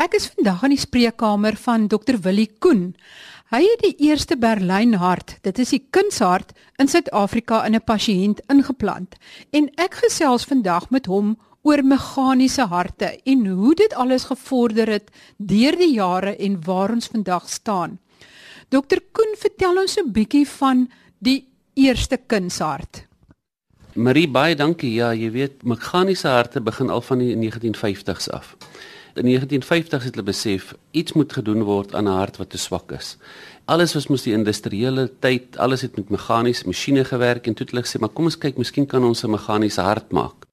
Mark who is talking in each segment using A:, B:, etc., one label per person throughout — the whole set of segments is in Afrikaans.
A: Ek is vandag in die spreekkamer van Dr Willie Koen. Hy het die eerste Berlyn hart, dit is die kunshart in Suid-Afrika in 'n pasiënt ingeplant. En ek gesels vandag met hom oor meganiese harte en hoe dit alles gevorder het deur die jare en waar ons vandag staan. Dr Koen, vertel ons 'n bietjie van die eerste kunshart.
B: Marie, baie dankie. Ja, jy weet, meganiese harte begin al van die 1950s af. In 1950 het hulle besef iets moet gedoen word aan 'n hart wat te swak is. Alles was mos die industriële tyd, alles het met meganiese masjiene gewerk en toe het hulle gesê, "Maar kom ons kyk, miskien kan ons 'n meganiese hart maak."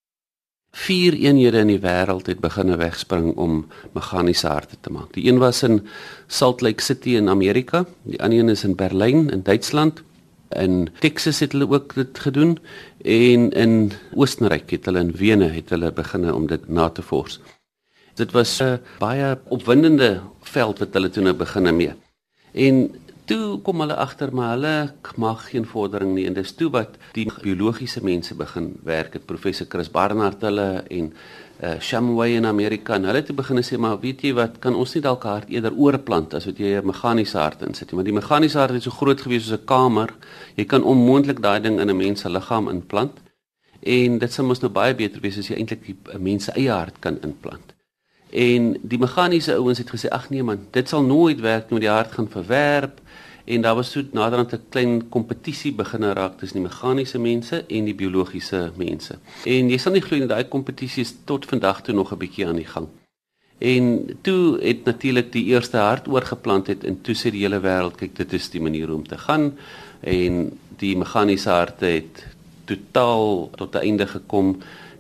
B: Vier eenhede in die wêreld het begine wegspring om meganiese harte te maak. Die een was in Salt Lake City in Amerika, die ander een is in Berlyn in Duitsland. In Texas het hulle ook dit gedoen en in Oostenryk het hulle in Wene het hulle begine om dit na te vors. Dit was 'n baie opwindende veld wat hulle toe nou begine mee. En toe kom hulle agter maar hulle mag geen vordering nie. En dis toe wat die biologiese mense begin werk het. Professor Chris Barnard hulle en uh Shamway in Amerika. En hulle het begin sê maar weet jy wat kan ons nie dalk hart eerder oorplant as wat jy 'n meganiese hart insit nie? Want die meganiese hart is so groot gewees soos 'n kamer. Jy kan onmoontlik daai ding in 'n mens se liggaam implant en dit sou mos nou baie beter wees as jy eintlik 'n mens se eie hart kan implant En die meganiese ouens het gesê ag nee man, dit sal nooit werk nie, die hart gaan verwerp en daar was so naderhand 'n klein kompetisie begin raak tussen die meganiese mense en die biologiese mense. En jy sal nie glo nie daai kompetisie is tot vandag toe nog 'n bietjie aan die gang. En toe het natuurlik die eerste hart oorgeplant het en toe sê die hele wêreld kyk dit is die manier om te gaan en die meganiese harte het totaal tot 'n einde gekom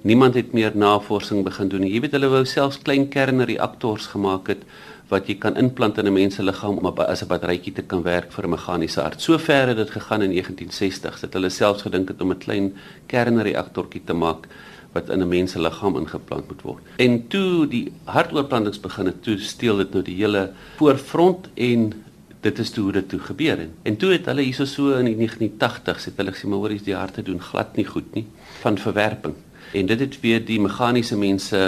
B: niemand het meer navorsing begin doen nie. Jy weet hulle wou selfs klein kernreaktors gemaak het wat jy kan inplant in 'n mens se liggaam om as 'n batterytjie te kan werk vir 'n meganiese hart. Sover het dit gegaan in 1960s dat hulle selfs gedink het om 'n klein kernreaktortjie te maak wat in 'n mens se liggaam ingeplant moet word. En toe die hartoorplantings begin het, toe steel dit nou die hele voorfront en dit is toe hoe dit toe gebeur het. En toe het hulle hierso so in die 1980s het hulle gesê maar hoor, die harte doen glad nie goed nie van verwerping en dit het weer die meganiese mense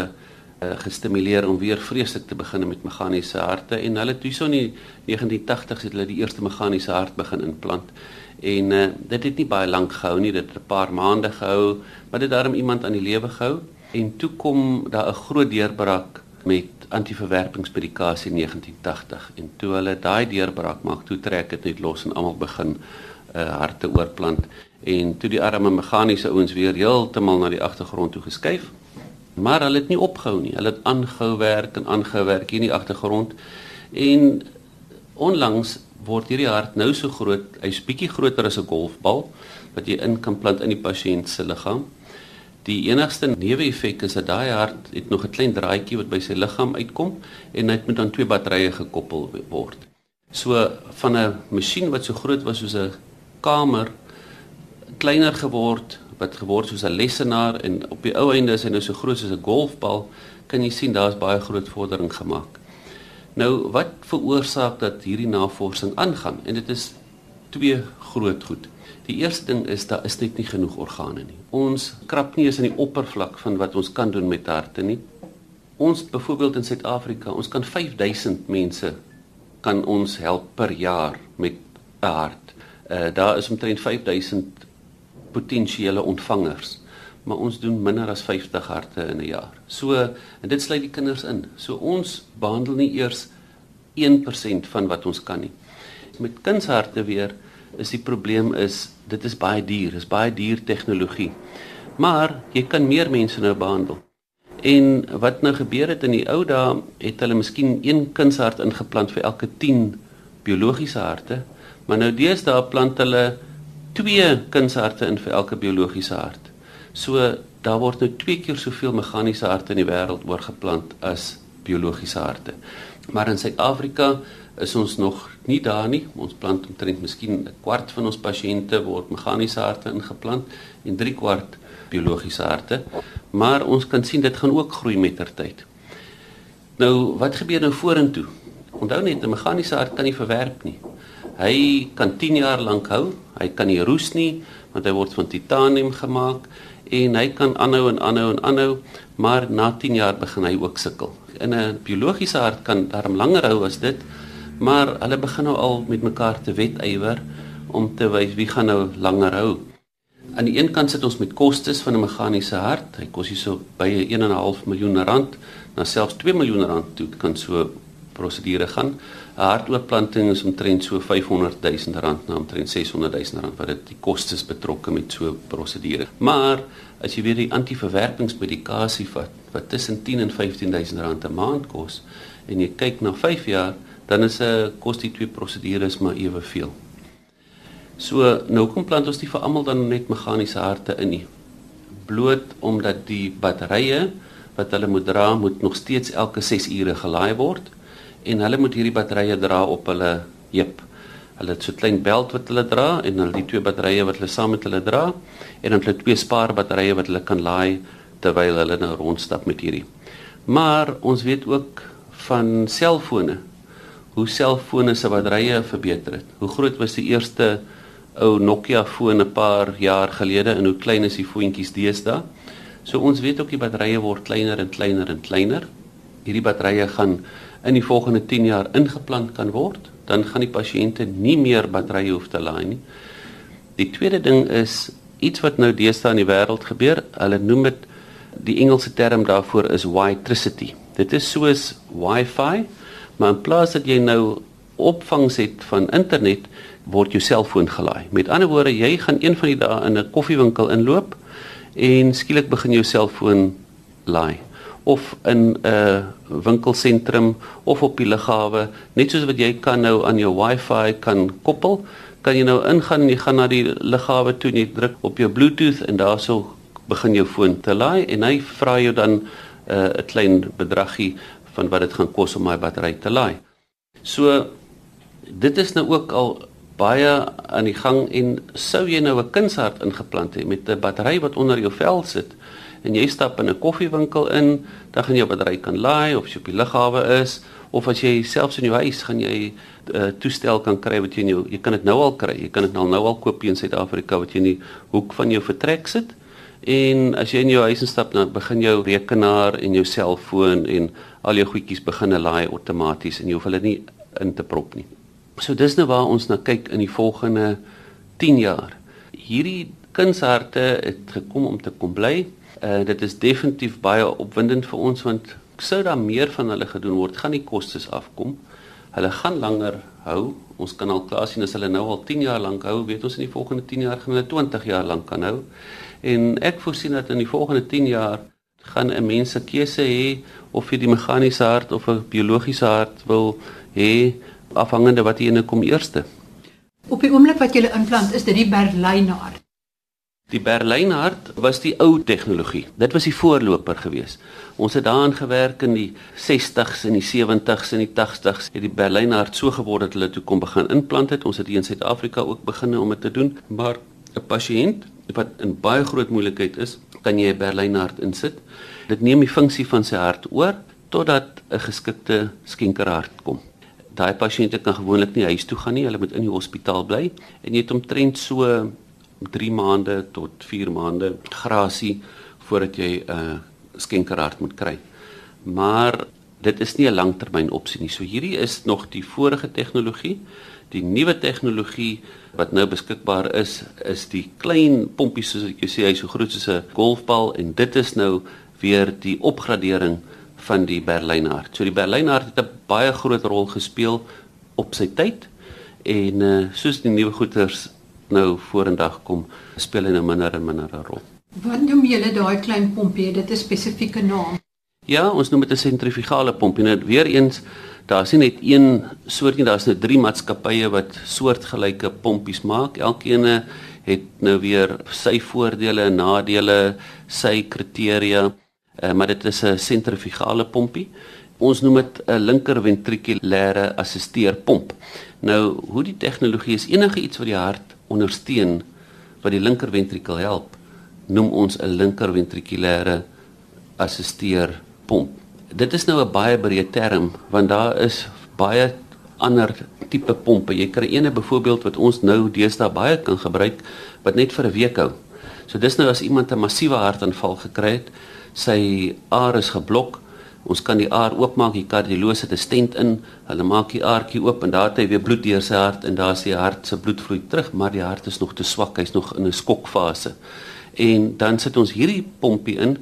B: uh, gestimuleer om weer vreeslik te begin met meganiese harte. En hulle toe so in die 1980s het hulle die eerste meganiese hart begin implant en uh, dit het nie baie lank gehou nie dit het 'n paar maande gehou maar dit daarom iemand aan die lewe gehou. En toe kom daar 'n groot deurbraak met antiverwerpingsmedikasie in 1980 en toe hulle daai deurbraak maak toe trek dit net los en almal begin uh, harte oorplant en toe die arme meganiese ouens weer heeltemal na die agtergrond toe geskuif. Maar hulle het nie opgehou nie. Hulle het aangehou werk en aangehou werk hier in die agtergrond. En onlangs word hierdie hart nou so groot, hy's bietjie groter as 'n golfbal wat jy in kan plant in die pasiënt se liggaam. Die enigste neeweffek is dat daai hart het nog 'n klein draadjie wat by sy liggaam uitkom en dit moet aan twee batterye gekoppel word. So van 'n masjien wat so groot was soos 'n kamer kleiner geword wat geword soos 'n lessenaar en op die ou einde is hy nou so groot soos 'n golfbal kan jy sien daar's baie groot vordering gemaak. Nou wat veroorsaak dat hierdie navorsing aangaan en dit is twee groot goed. Die eerste ding is daar is net nie genoeg organe nie. Ons krap nie eens aan die oppervlak van wat ons kan doen met harte nie. Ons byvoorbeeld in Suid-Afrika, ons kan 5000 mense kan ons help per jaar met 'n hart. Uh daar is omtrent 5000 potensiële ontvangers maar ons doen minder as 50 harte in 'n jaar. So en dit sluit die kinders in. So ons behandel nie eers 1% van wat ons kan nie. Met kindsharte weer is die probleem is dit is baie duur, is baie duur tegnologie. Maar jy kan meer mense nou behandel. En wat nou gebeur het in die ou dae, het hulle miskien een kindshart ingeplant vir elke 10 biologiese harte, maar nou deesdae plant hulle twee kunsharte in vir elke biologiese hart. So daar word nou twee keer soveel meganiese harte in die wêreld oorgeplant as biologiese harte. Maar in Suid-Afrika is ons nog nie daar nie. Ons plant omtrent miskien 'n kwart van ons pasiënte word meganiese harte ingeplant en 3 kwart biologiese harte. Maar ons kan sien dit gaan ook groei met ter tyd. Nou, wat gebeur nou vorentoe? Onthou net 'n meganiese hart kan nie verwerp nie. Hy kan 10 jaar lank hou. Hy kan nie roes nie want hy word van titanium gemaak en hy kan aanhou en aanhou en aanhou, maar na 10 jaar begin hy ook sukkel. In 'n biologiese hart kan darm langer hou as dit, maar hulle begin nou al met mekaar te wedywer om te wys wie gaan nou langer hou. Aan die een kant sit ons met kostes van 'n meganiese hart. Hy kos hier so by 1.5 miljoen rand, na selfs 2 miljoen rand toe kan so prosedure gaan. 'n Hartoortplanting is omtrent so 500 000 rand na omtrent 600 000 rand wat dit die kostes betrokke met so prosedure. Maar as jy weer die antiverwerpingsmedikasie vat wat tussen 10 en 15 000 rand 'n maand kos en jy kyk na 5 jaar, dan is 'n kos die twee prosedures maar eweveel. So nou kom plant ons nie vir almal dan net meganiese harte in nie. Bloot omdat die batterye wat hulle moet dra moet nog steeds elke 6 ure gelaai word en hulle moet hierdie batterye dra op hulle heup. Hulle het so 'n klein beld wat hulle dra en hulle die twee batterye wat hulle saam met hulle dra en dan hulle twee spaarbatterye wat hulle kan laai terwyl hulle nou rondstap met hierdie. Maar ons weet ook van selfone. Hoe selfone se batterye verbeter het. Hoe groot was die eerste ou Nokia foon 'n paar jaar gelede en hoe klein is die foontjies deesdae? So ons weet ook die batterye word kleiner en kleiner en kleiner. Hierdie batterye gaan in die volgende 10 jaar ingeplant kan word, dan gaan die pasiënte nie meer batterye hoef te laai nie. Die tweede ding is iets wat nou deesdae in die wêreld gebeur. Hulle noem dit die Engelse term daarvoor is witricity. Dit is soos Wi-Fi, maar in plaas dat jy nou opvangs het van internet, word jou selfoon gelaai. Met ander woorde, jy gaan een van die dae in 'n koffiewinkel inloop en skielik begin jou selfoon laai of in 'n winkelsentrum of op die lughawe, net soos wat jy kan nou aan jou Wi-Fi kan koppel, kan jy nou ingaan en jy gaan na die lughawe toe en jy druk op jou Bluetooth en daarso begin jou foon te laai en hy vra jou dan 'n uh, klein bedragie van wat dit gaan kos om my battery te laai. So dit is nou ook al baie aan die gang en sou jy nou 'n kunshart ingeplant hê met 'n battery wat onder jou vel sit, en jy stap in 'n koffiewinkel in, dan gaan jy op 'n ry kan laai of jy op die lughawe is of as jy selfs in jou huis gaan jy 'n uh, eh, toestel kan kry wat jy in jou jy kan dit nou al kry. Jy kan dit nou nou al koop in Suid-Afrika wat jy in die hoek van jou vertrek sit. En as jy in jou huis instap dan begin jou rekenaar en jou selfoon en al jou goedjies begin laai outomaties en jy hoef hulle nie in te prop nie. So dis nou waar ons na kyk in die volgende 10 jaar. Hierdie kunsharte het gekom om te kom bly. Uh dit is definitief baie opwindend vir ons want sou daar meer van hulle gedoen word, gaan die kostes afkom. Hulle gaan langer hou. Ons kan al klaar sien as hulle nou al 10 jaar lank hou, weet ons in die volgende 10 jaar gaan hulle 20 jaar lank kan hou. En ek voorsien dat in die volgende 10 jaar gaan 'n mens 'n keuse hê of jy die meganiese hart of 'n biologiese hart wil hê afhangende wat jy inkom eerste.
A: Op die oomblik wat jy implant, is dit die Berlynhart.
B: Die Berlynhart was die ou tegnologie. Dit was die voorloper gewees. Ons het daaraan gewerk in die 60s en die 70s en die 80s. Het die Berlynhart so geword dat hulle toe kon begin implant het. Ons het hier in Suid-Afrika ook begin om dit te doen, maar 'n pasiënt wat in baie groot moeilikheid is, kan jy 'n Berlynhart insit. Dit neem die funksie van sy hart oor totdat 'n geskikte skenkerhart kom. Daai pasiënte kan gewoonlik nie huis toe gaan nie. Hulle moet in die hospitaal bly en jy het omtrent so 3 maande tot 4 maande grasie voordat jy 'n uh, skenkerhart moet kry. Maar dit is nie 'n langtermyn opsie nie. So hierdie is nog die vorige tegnologie. Die nuwe tegnologie wat nou beskikbaar is, is die klein pompies soos ek jou sê, hy so groot soos 'n golfbal en dit is nou weer die opgradering van die Berlynhart. So die Berlynhart het 'n baie groot rol gespeel op sy tyd en uh, soos die nuwe goeters nou vorendag kom, speel hy nou minder en minder 'n rol.
A: Wat noem julle daai klein pompie? Dit is spesifieke naam.
B: Ja, ons noem dit 'n sentrifugale pompie. Nou weer eens, daar's nie net een soort nie, daar's nou drie maatskappye wat soortgelyke pompies maak. Elkeen het nou weer sy voordele en nadele, sy kriteria, uh, maar dit is 'n sentrifugale pompie. Ons noem dit 'n linker ventrikulêre assisteerpomp. Nou, hoe die tegnologie is enige iets wat die hart ondersteun wat die linker ventrikel help, noem ons 'n linker ventrikulêre assisteer pomp. Dit is nou 'n baie breë term want daar is baie ander tipe pompe. Jy kry ene byvoorbeeld wat ons nou deesdae baie kan gebruik wat net vir 'n week hou. So dis nou as iemand 'n massiewe hartaanval gekry het, sy aar is geblok, ons kan die aar oopmaak, die kardioloog het 'n stent in, hulle maak die aartjie oop en daar het hy weer bloed deur sy hart en daar is die hart se bloedvloei terug, maar die hart is nog te swak, hy's nog in 'n skokfase. En dan sit ons hierdie pompie in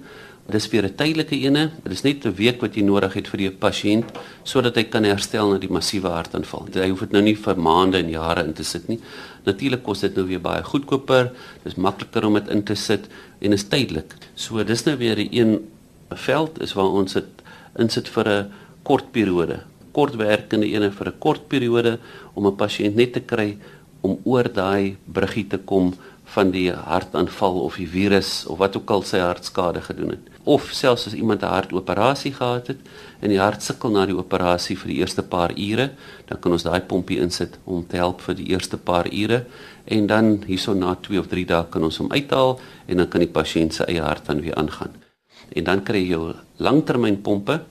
B: Dis vir 'n tydelike ene. Dit is net 'n week wat jy nodig het vir die pasiënt sodat hy kan herstel na die massiewe hartaanval. Hy hoef dit nou nie vir maande en jare in te sit nie. Natuurlik kos dit nou weer baie goedkoper. Dis makliker om dit in te sit en is tydelik. So dis nou weer 'n een veld is waar ons dit insit vir 'n kort periode. Kortwerkende ene vir 'n kort periode om 'n pasiënt net te kry om oor daai bruggie te kom van die hartaanval of die virus of wat ook al sy hartskade gedoen het of selfs as iemand 'n hartoperasie gehad het en die hart sukkel na die operasie vir die eerste paar ure, dan kan ons daai pompie insit om te help vir die eerste paar ure en dan hierso na 2 of 3 dae kan ons hom uithaal en dan kan die pasiënt se eie hart dan weer aangaan. En dan kry jy jou langtermynpompe.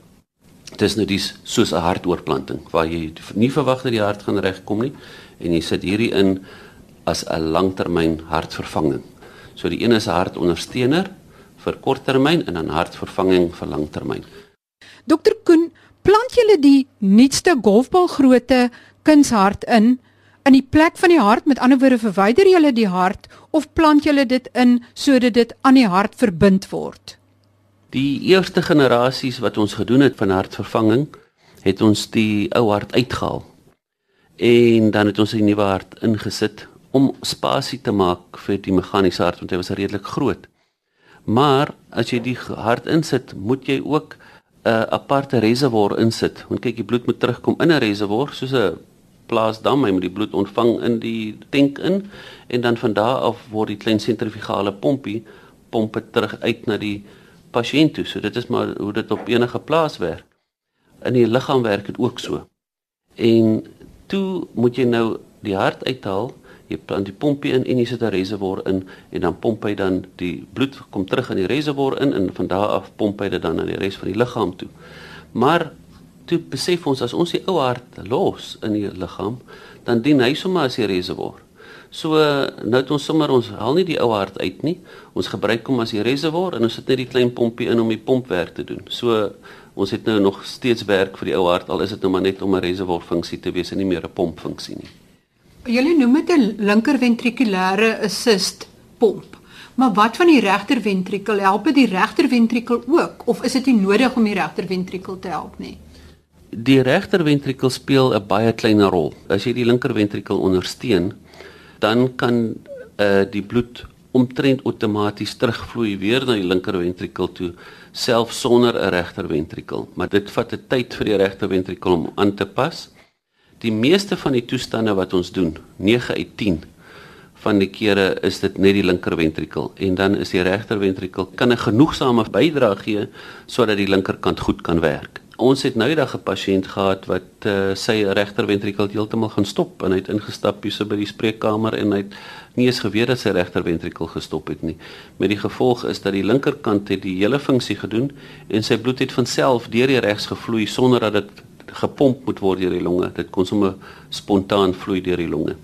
B: Dit is nou dis soos 'n hartoortplanting waar jy nie verwag dat die hart gaan regkom nie en jy sit hierdie in as 'n langtermyn hartvervanging. So die een is 'n hartondersteuner vir korttermyn en dan hartvervanging vir langtermyn.
A: Dokter Koen, plant julle die nuutste golfbalgrootte kunshart in in die plek van die hart, met ander woorde verwyder julle die hart of plant julle dit in sodat dit aan die hart verbind word?
B: Die eerste generasies wat ons gedoen het van hartvervanging, het ons die ou hart uitgehaal. En dan het ons 'n nuwe hart ingesit om spasie te maak vir die meganiese hart want hy was redelik groot. Maar as jy die hart insit, moet jy ook 'n uh, aparte reservoir insit. Want kyk, die bloed moet terugkom in 'n reservoir soos 'n plaasdam, hy moet die bloed ontvang in die tank in en dan van daar af word die klein sentrifugale pompie pompe terug uit na die pasiënt toe. So dit is maar hoe dit op enige plaas werk. In die liggaam werk dit ook so. En toe moet jy nou die hart uithaal jy plant die pompie in en jy sit 'n reservoir in en dan pomp hy dan die bloed kom terug in die reservoir in en van daar af pomp hy dit dan aan die res van die liggaam toe. Maar toe besef ons as ons die ou hart los in die liggaam, dan dien hy sommer as die reservoir. So nou het ons sommer ons haal nie die ou hart uit nie. Ons gebruik hom as die reservoir en ons sit net die klein pompie in om die pompwerk te doen. So ons het nou nog steeds werk vir die ou hart al is dit nou maar net om 'n reservoir funksie te wees en nie meer 'n pompfunksie nie.
A: Julle noem dit 'n linkerventrikulêre assist pomp. Maar wat van die regterventrikel? Help dit die regterventrikel ook of is dit nie nodig om die regterventrikel te help nie?
B: Die regterventrikel speel 'n baie kleiner rol. As jy die linkerventrikel ondersteun, dan kan uh die bloed omtrent outomaties terugvloei weer na die linkerventrikel toe self sonder 'n regterventrikel. Maar dit vat 'n tyd vir die regterventrikel om aan te pas. Die meeste van die toestande wat ons doen, 9 uit 10 van die kere is dit net die linkerventrikel en dan is die regterventrikel kan 'n genoegsame bydrae gee sodat die linkerkant goed kan werk. Ons het nou eendag 'n pasiënt gehad wat uh, sy regterventrikel heeltemal gaan stop en hy het ingestap hier so by die spreekkamer en hy het nie eens geweet dat sy regterventrikel gestop het nie. Met die gevolg is dat die linkerkant het die hele funksie gedoen en sy bloed het van self deur die regs gevloei sonder dat dit gepomp moet word deur die longe. Dit kon sommer spontaan vloei deur die longe.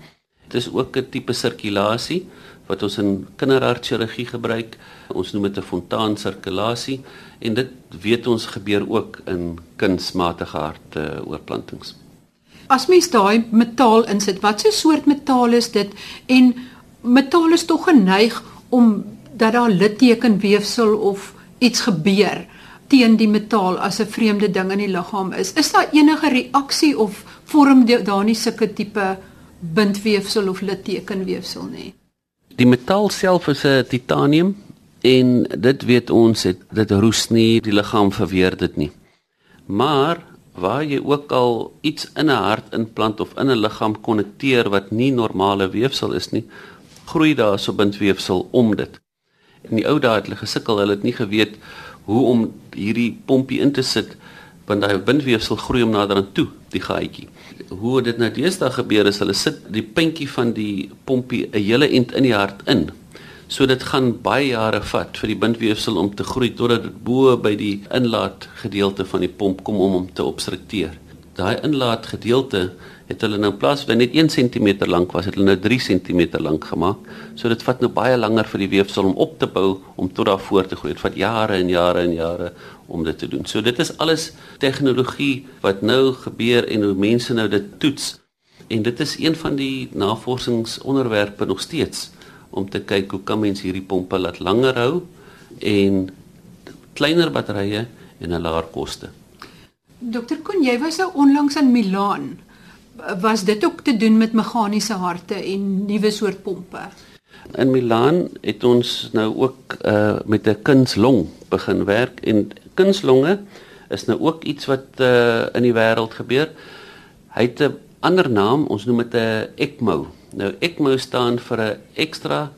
B: Dit is ook 'n tipe sirkulasie wat ons in kinderhartchirurgie gebruik. Ons noem dit 'n fontaansirkulasie en dit weet ons gebeur ook in kunsmatige hartoortplantings.
A: As mens daai metaal insit, wat 'n soort metaal is dit? En metaal is tog geneig om dat daar littekenweefsel of iets gebeur teen die metaal as 'n vreemde ding in die liggaam is. Is daar enige reaksie of vorm daar nie sulke tipe bindweefsel of littekenweefsel nie?
B: Die metaal self is 'n titanium en dit weet ons het dit roes nie, die liggaam verweer dit nie. Maar waar jy ook al iets in 'n hart implant of in 'n liggaam konnekteer wat nie normale weefsel is nie, groei daar so bindweefsel om dit. In die ou dae het hulle gesukkel, hulle het nie geweet hoe om hierdie pompie in te sit want daai bindweefsel groei om nader aan toe die gaatjie. Hoe dit nou deesdae gebeur is hulle sit die puntjie van die pompie 'n hele end in die hart in. So dit gaan baie jare vat vir die bindweefsel om te groei totdat dit bo by die inlaat gedeelte van die pomp kom om hom te obstrukteer. daai inlaat gedeelte het hulle nou plaas wat net 1 cm lank was, het hulle nou 3 cm lank gemaak. So dit vat nou baie langer vir die weefsel om op te bou om tot daar voor te groei. Dit vat jare en jare en jare om dit te doen. So dit is alles tegnologie wat nou gebeur en hoe mense nou dit toets. En dit is een van die navorsingsonderwerpe nog steeds om te kyk hoe kan mens hierdie pompe laat langer hou en kleiner batterye en 'n laer koste.
A: Dokter Koen, jy was nou onlangs in Milaan. Was dit ook te doen met meganiese harte en nuwe soort pompe?
B: In Milaan het ons nou ook uh met 'n kunslong begin werk en kunslonge is nou ook iets wat uh in die wêreld gebeur. Hy het 'n ander naam, ons noem dit 'n ECMO. Nou ECMO staan vir 'n ekstra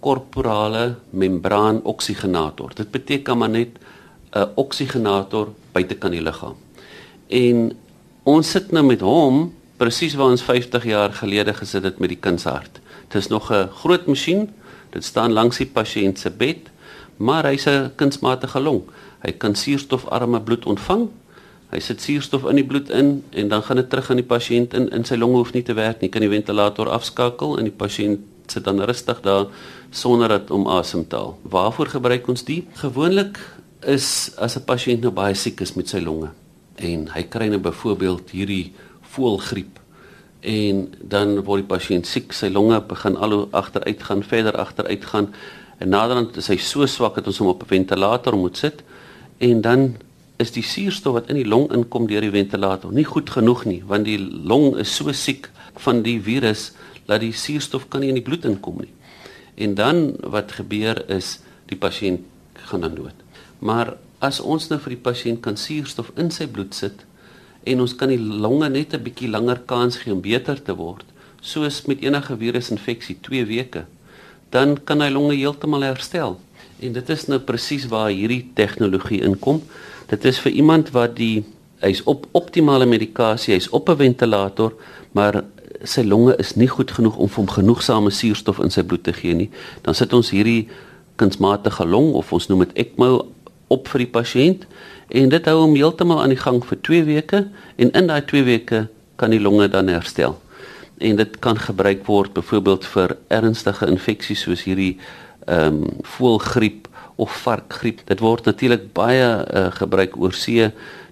B: korporale membraan oksigenator. Dit beteken maar net 'n oksigenator buite kan die liggaam. En ons sit nou met hom presies waar ons 50 jaar gelede gesit het met die kindshart. Dit is nog 'n groot masjien. Dit staan langs die pasiënt se bed, maar hy's 'n kunsmatige long. Hy kan suurstofarme bloed ontvang. Hy sit suurstof in die bloed in en dan gaan dit terug aan die pasiënt in. In sy longe hoef nie te werk nie. Kan die ventilator afskakel en die pasiënt sit dan rustig daar sonder dat om asem te haal. Waarvoor gebruik ons die? Gewoonlik is as 'n pasiënt nou baie siek is met sy longe en hy kry nou byvoorbeeld hierdie voëlgriep en dan word die pasiënt siek, sy longe begin al hoe agteruit gaan, verder agteruit gaan en naderhand is hy so swak dat ons hom op 'n ventilator moet sit en dan is die suurstof wat in die long inkom deur die ventilator nie goed genoeg nie want die long is so siek van die virus dat die suurstof kan nie in die bloed inkom nie. En dan wat gebeur is die pasiënt gaan dan dood. Maar as ons nou vir die pasiënt kan suurstof in sy bloed sit en ons kan die longe net 'n bietjie langer kans gee om beter te word, soos met enige virusinfeksie 2 weke, dan kan hy longe heeltemal herstel. En dit is nou presies waar hierdie tegnologie inkom. Dit is vir iemand wat die hy's op optimale medikasie, hy's op 'n ventilator, maar sy longe is nie goed genoeg om hom genoegsame suurstof in sy bloed te gee nie. Dan sit ons hierdie kunsmatige long of ons noem dit ECMO op vir die pasiënt en dit hou hom heeltemal aan die gang vir 2 weke en in daai 2 weke kan die longe dan herstel. En dit kan gebruik word byvoorbeeld vir ernstige infeksies soos hierdie ehm um, voëlgriep of varkgriep. Dit word natuurlik baie uh, gebruik oor see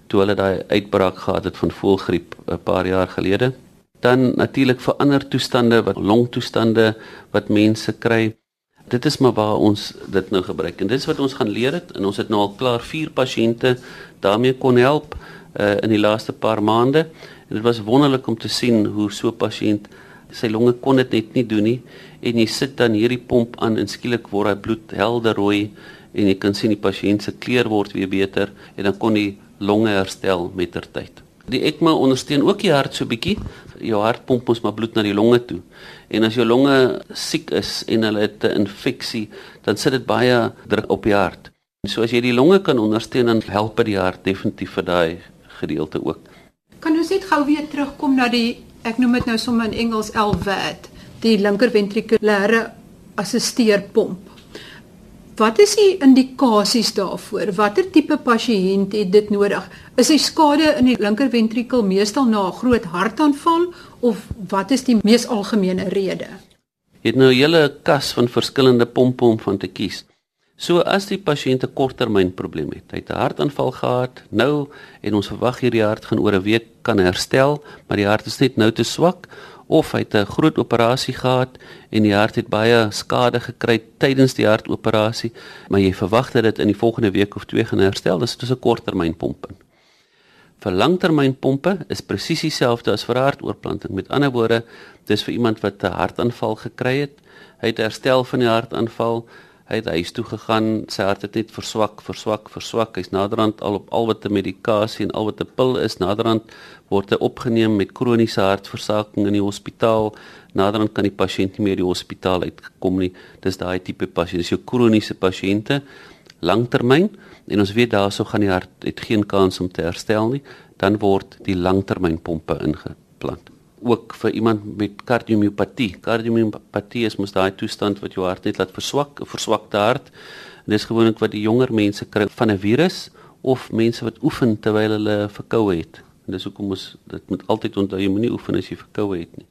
B: toe hulle daai uitbraak gehad het van voëlgriep 'n paar jaar gelede. Dan natuurlik vir ander toestande wat longtoestande wat mense kry dit is maar waar ons dit nou gebruik. En dit is wat ons gaan leer het en ons het nou al klaar 4 pasiënte daarmee kon help uh, in die laaste paar maande. En dit was wonderlik om te sien hoe so pasiënt sy longe kon dit net nie doen nie. En jy sit dan hierdie pomp aan en skielik word hy bloed helder rooi en jy kan sien die pasiënt se kleur word weer beter en dan kon die longe herstel met ter tyd. Die ECMO ondersteun ook die hart so bietjie. Jou hart pomp ons maar bloed na die longe toe. En as jou longe siek is en hulle het 'n infeksie, dan sit dit baie druk op die hart. So as jy die longe kan ondersteun dan help dit die hart definitief vir daai gedeelte ook.
A: Kan ons net gou weer terugkom na die ek noem dit nou sommer in Engels LVAD, die linkerventrikulêre assisteerpomp. Wat is die indikasies daarvoor? Watter tipe pasiënt het dit nodig? Is die skade in die linkerventrikel meestal na 'n groot hartaanval of wat is die mees algemene rede?
B: Jy het nou 'n hele kas van verskillende pompe om van te kies. So as die pasiënt 'n korttermynprobleem het, hy het 'n hartaanval gehad, nou en ons verwag hierdie hart gaan oor 'n week kan herstel, maar die hart is net nou te swak of hy het 'n groot operasie gehad en die hart het baie skade gekry tydens die hartoperasie, maar jy verwag dat dit in die volgende week of twee gaan herstel, dis dis 'n korttermynpomp. Vir langtermynpompe is presies dieselfde as vir hartoortplanting. Met ander woorde, dis vir iemand wat 'n hartaanval gekry het, hy het herstel van die hartaanval, hy het huis toe gegaan, sy hart het net verswak, verswak, verswak. Hy's naderhand al op al wat 'n medikasie en al wat 'n pil is, naderhand word hy opgeneem met kroniese hartversaking in die hospitaal. Naderhand kan die pasiënt nie meer die hospitaal uitkom nie. Dis daai tipe pasiënt, dis jou kroniese pasiënte langtermyn en ons weet daarso gaan die hart het geen kans om te herstel nie, dan word die langtermynpompe ingeplant. Ook vir iemand met kardiomiopatie. Kardiomiopatie is mos daai toestand wat jou hart net laat verswak, 'n verswakte hart. En dis gewoonlik wat die jonger mense kry van 'n virus of mense wat oefen terwyl hulle verkoue het En dis hoekom ons dit moet altyd onthou jy moenie oefen as jy verkoue het nie.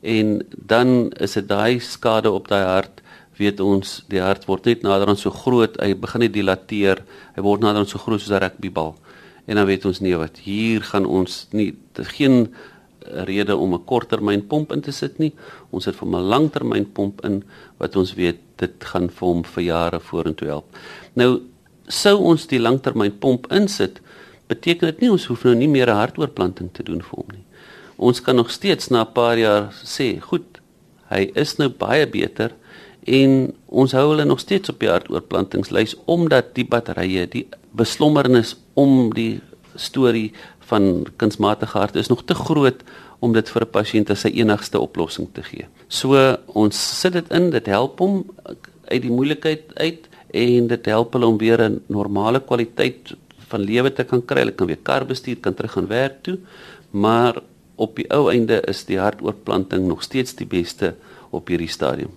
B: En dan is dit daai skade op daai hart weet ons die hart word net nader aan so groot hy begin net dilateer hy word nader aan so groot soos 'n rugbybal en dan weet ons nee wat hier gaan ons nie geen rede om 'n korttermyn pomp in te sit nie. Ons sit vir 'n langtermyn pomp in wat ons weet dit gaan vir hom vir jare vorentoe help. Nou sou ons die langtermyn pomp insit, beteken dit nie ons hoef nou nie meer 'n hartoortplanting te doen vir hom nie. Ons kan nog steeds na 'n paar jaar sê, goed, hy is nou baie beter en ons hou hulle nog steeds op die hartoortplantingslys omdat die batterye, die beslommernis om die storie van kunsmatige hart is nog te groot om dit vir 'n pasiënt as sy enigste oplossing te gee. So ons sit dit in, dit help hom uit die moeilikheid uit en dit help hulle om weer 'n normale kwaliteit van lewe te kan kry. Hulle kan weer kar bestuur, kan terug gaan werk toe, maar op die ou einde is die hartoortplanting nog steeds die beste op hierdie stadium.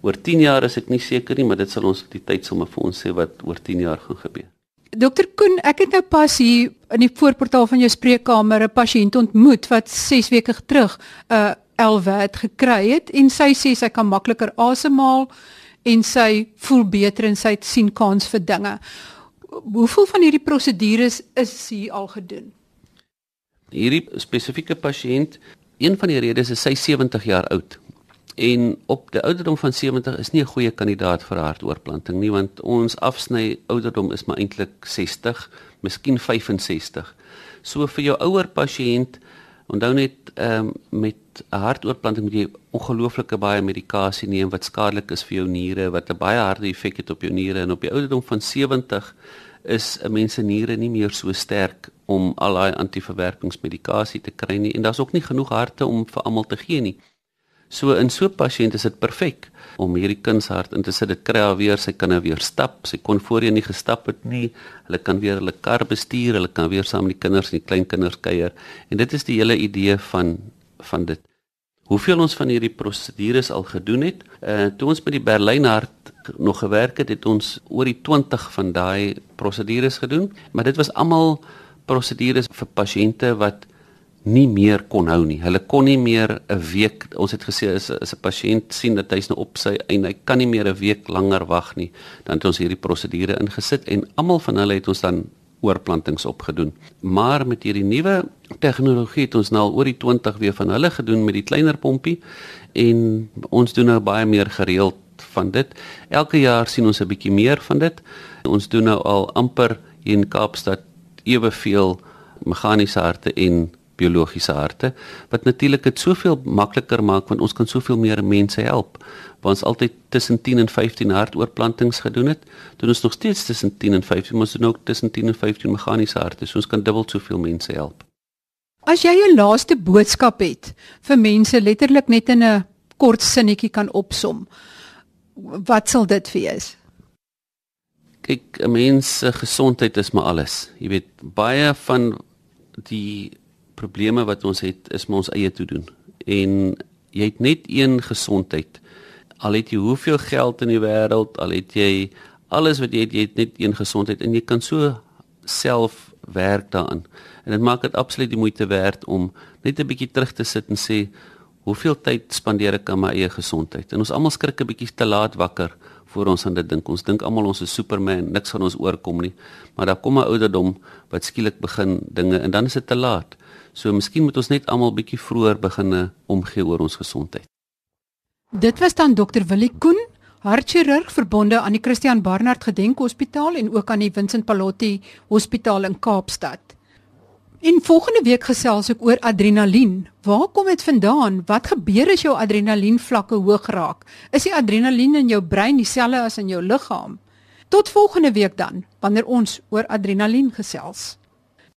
B: Oor 10 jaar is ek nie seker nie, maar dit sal ons die tyd sommer vir ons sê wat oor 10 jaar gaan gebeur.
A: Dokter Koen, ek het nou pas hier in die voorportaal van jou spreekkamer 'n pasiënt ontmoet wat 6 weke terug 'n uh, LVAD gekry het en sy sê sy kan makliker asemhaal en sy voel beter en sy sien kans vir dinge. Hoeveel van hierdie prosedures is hier al gedoen?
B: Hierdie spesifieke pasiënt, een van die redes is sy 70 jaar oud en op die ouderdom van 70 is nie 'n goeie kandidaat vir hartoortplanting nie want ons afsny ouderdom is maar eintlik 60, miskien 65. So vir jou ouer pasiënt, onthou net ehm um, met 'n hartoortplanting moet jy ongelooflike baie medikasie neem wat skadelik is vir jou niere, wat 'n baie harde effek het op jou niere en op die ouderdom van 70 is 'n mens se niere nie meer so sterk om al daai antiverwerkingsmedikasie te kry nie en daar's ook nie genoeg harte om vir almal te gee nie. So in so 'n pasiënt is dit perfek om hierdie kindshart in te sit. Dit kry haar weer, sy kan nou weer stap. Sy kon voorheen nie gestap het nie. Hulle kan weer hulle kar bestuur, hulle kan weer saam met die kinders en die kleinkinders kuier. En dit is die hele idee van van dit. Hoeveel ons van hierdie prosedures al gedoen het? Uh toe ons by die Berlyn hart nog gewerk het, het ons oor die 20 van daai prosedures gedoen, maar dit was almal prosedures vir pasiënte wat nie meer kon hou nie. Hulle kon nie meer 'n week, ons het gesê as as 'n pasiënt sien dat hy's nou op sy en hy kan nie meer 'n week langer wag nie, dan het ons hierdie prosedure ingesit en almal van hulle het ons dan oorplantings opgedoen. Maar met hierdie nuwe tegnologie het ons nou al oor die 20 weer van hulle gedoen met die kleiner pompie en ons doen nou baie meer gereeld van dit. Elke jaar sien ons 'n bietjie meer van dit. Ons doen nou al amper in Kaapstad eweveel meganiese harte en biologiese harte wat natuurlik dit soveel makliker maak want ons kan soveel meer mense help. Waar ons altyd tussen 10 en 15 hartoortplantings gedoen het, doen ons nog steeds tussen 10 en 15, maar ons doen ook tussen 10 en 15 meganiese harte. So ons kan dubbel soveel mense help.
A: As jy 'n laaste boodskap het vir mense letterlik net in 'n kort sinnetjie kan opsom, wat sal dit wees?
B: Kyk, 'n mens se gesondheid is maar alles. Jy weet, baie van die probleme wat ons het is met ons eie te doen. En jy het net een gesondheid. Al het jy hoeveel geld in die wêreld, al het jy alles wat jy het, jy het net een gesondheid en jy kan so self werk daaraan. En dit maak dit absoluut die moeite werd om net 'n bietjie terug te sit en sê hoeveel tyd spandeer ek aan my eie gesondheid? En ons almal skrik 'n bietjie te laat wakker voor ons aan dit dink. Ons dink almal ons is Superman, niks van ons oorkom nie. Maar daar kom 'n ouderdom wat skielik begin dinge en dan is dit te laat. So miskien moet ons net almal bietjie vroeër beginne omgee oor ons gesondheid.
A: Dit was dan dokter Willie Koen, hartchirurg verbonde aan die Christian Barnard Gedenkhospitaal en ook aan die Vincent Pallotti Hospitaal in Kaapstad. In volgende week gesels ek oor adrenalien. Waar kom dit vandaan? Wat gebeur as jou adrenalien vlakke hoog raak? Is die adrenalien in jou brein dieselfde as in jou liggaam? Tot volgende week dan, wanneer ons oor adrenalien gesels.